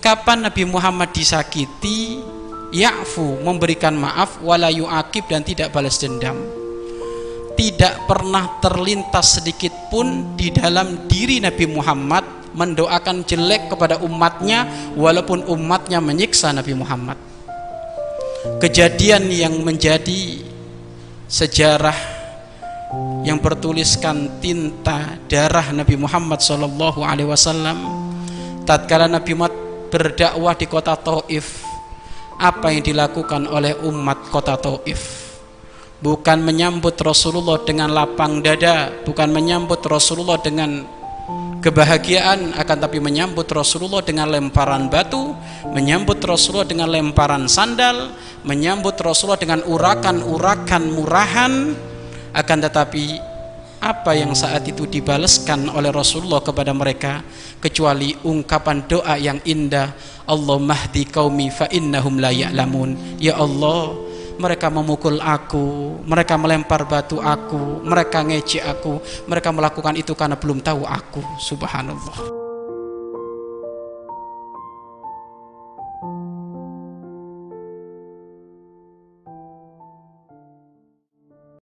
kapan Nabi Muhammad disakiti? Ya'fu memberikan maaf wala yu'akib dan tidak balas dendam. Tidak pernah terlintas sedikit pun di dalam diri Nabi Muhammad mendoakan jelek kepada umatnya walaupun umatnya menyiksa Nabi Muhammad. Kejadian yang menjadi sejarah yang bertuliskan tinta darah Nabi Muhammad Wasallam tatkala Nabi Muhammad berdakwah di kota Taif. Apa yang dilakukan oleh umat kota Taif? Bukan menyambut Rasulullah dengan lapang dada bukan menyambut Rasulullah dengan kebahagiaan akan tapi menyambut Rasulullah dengan lemparan batu menyambut Rasulullah dengan lemparan sandal menyambut Rasulullah dengan urakan-urakan murahan akan tetapi apa yang saat itu dibalaskan oleh Rasulullah kepada mereka kecuali ungkapan doa yang indah Allah mahdi qaumi fa innahum la ya'lamun. Ya Allah mereka memukul aku mereka melempar batu aku mereka ngeci aku mereka melakukan itu karena belum tahu aku. Subhanallah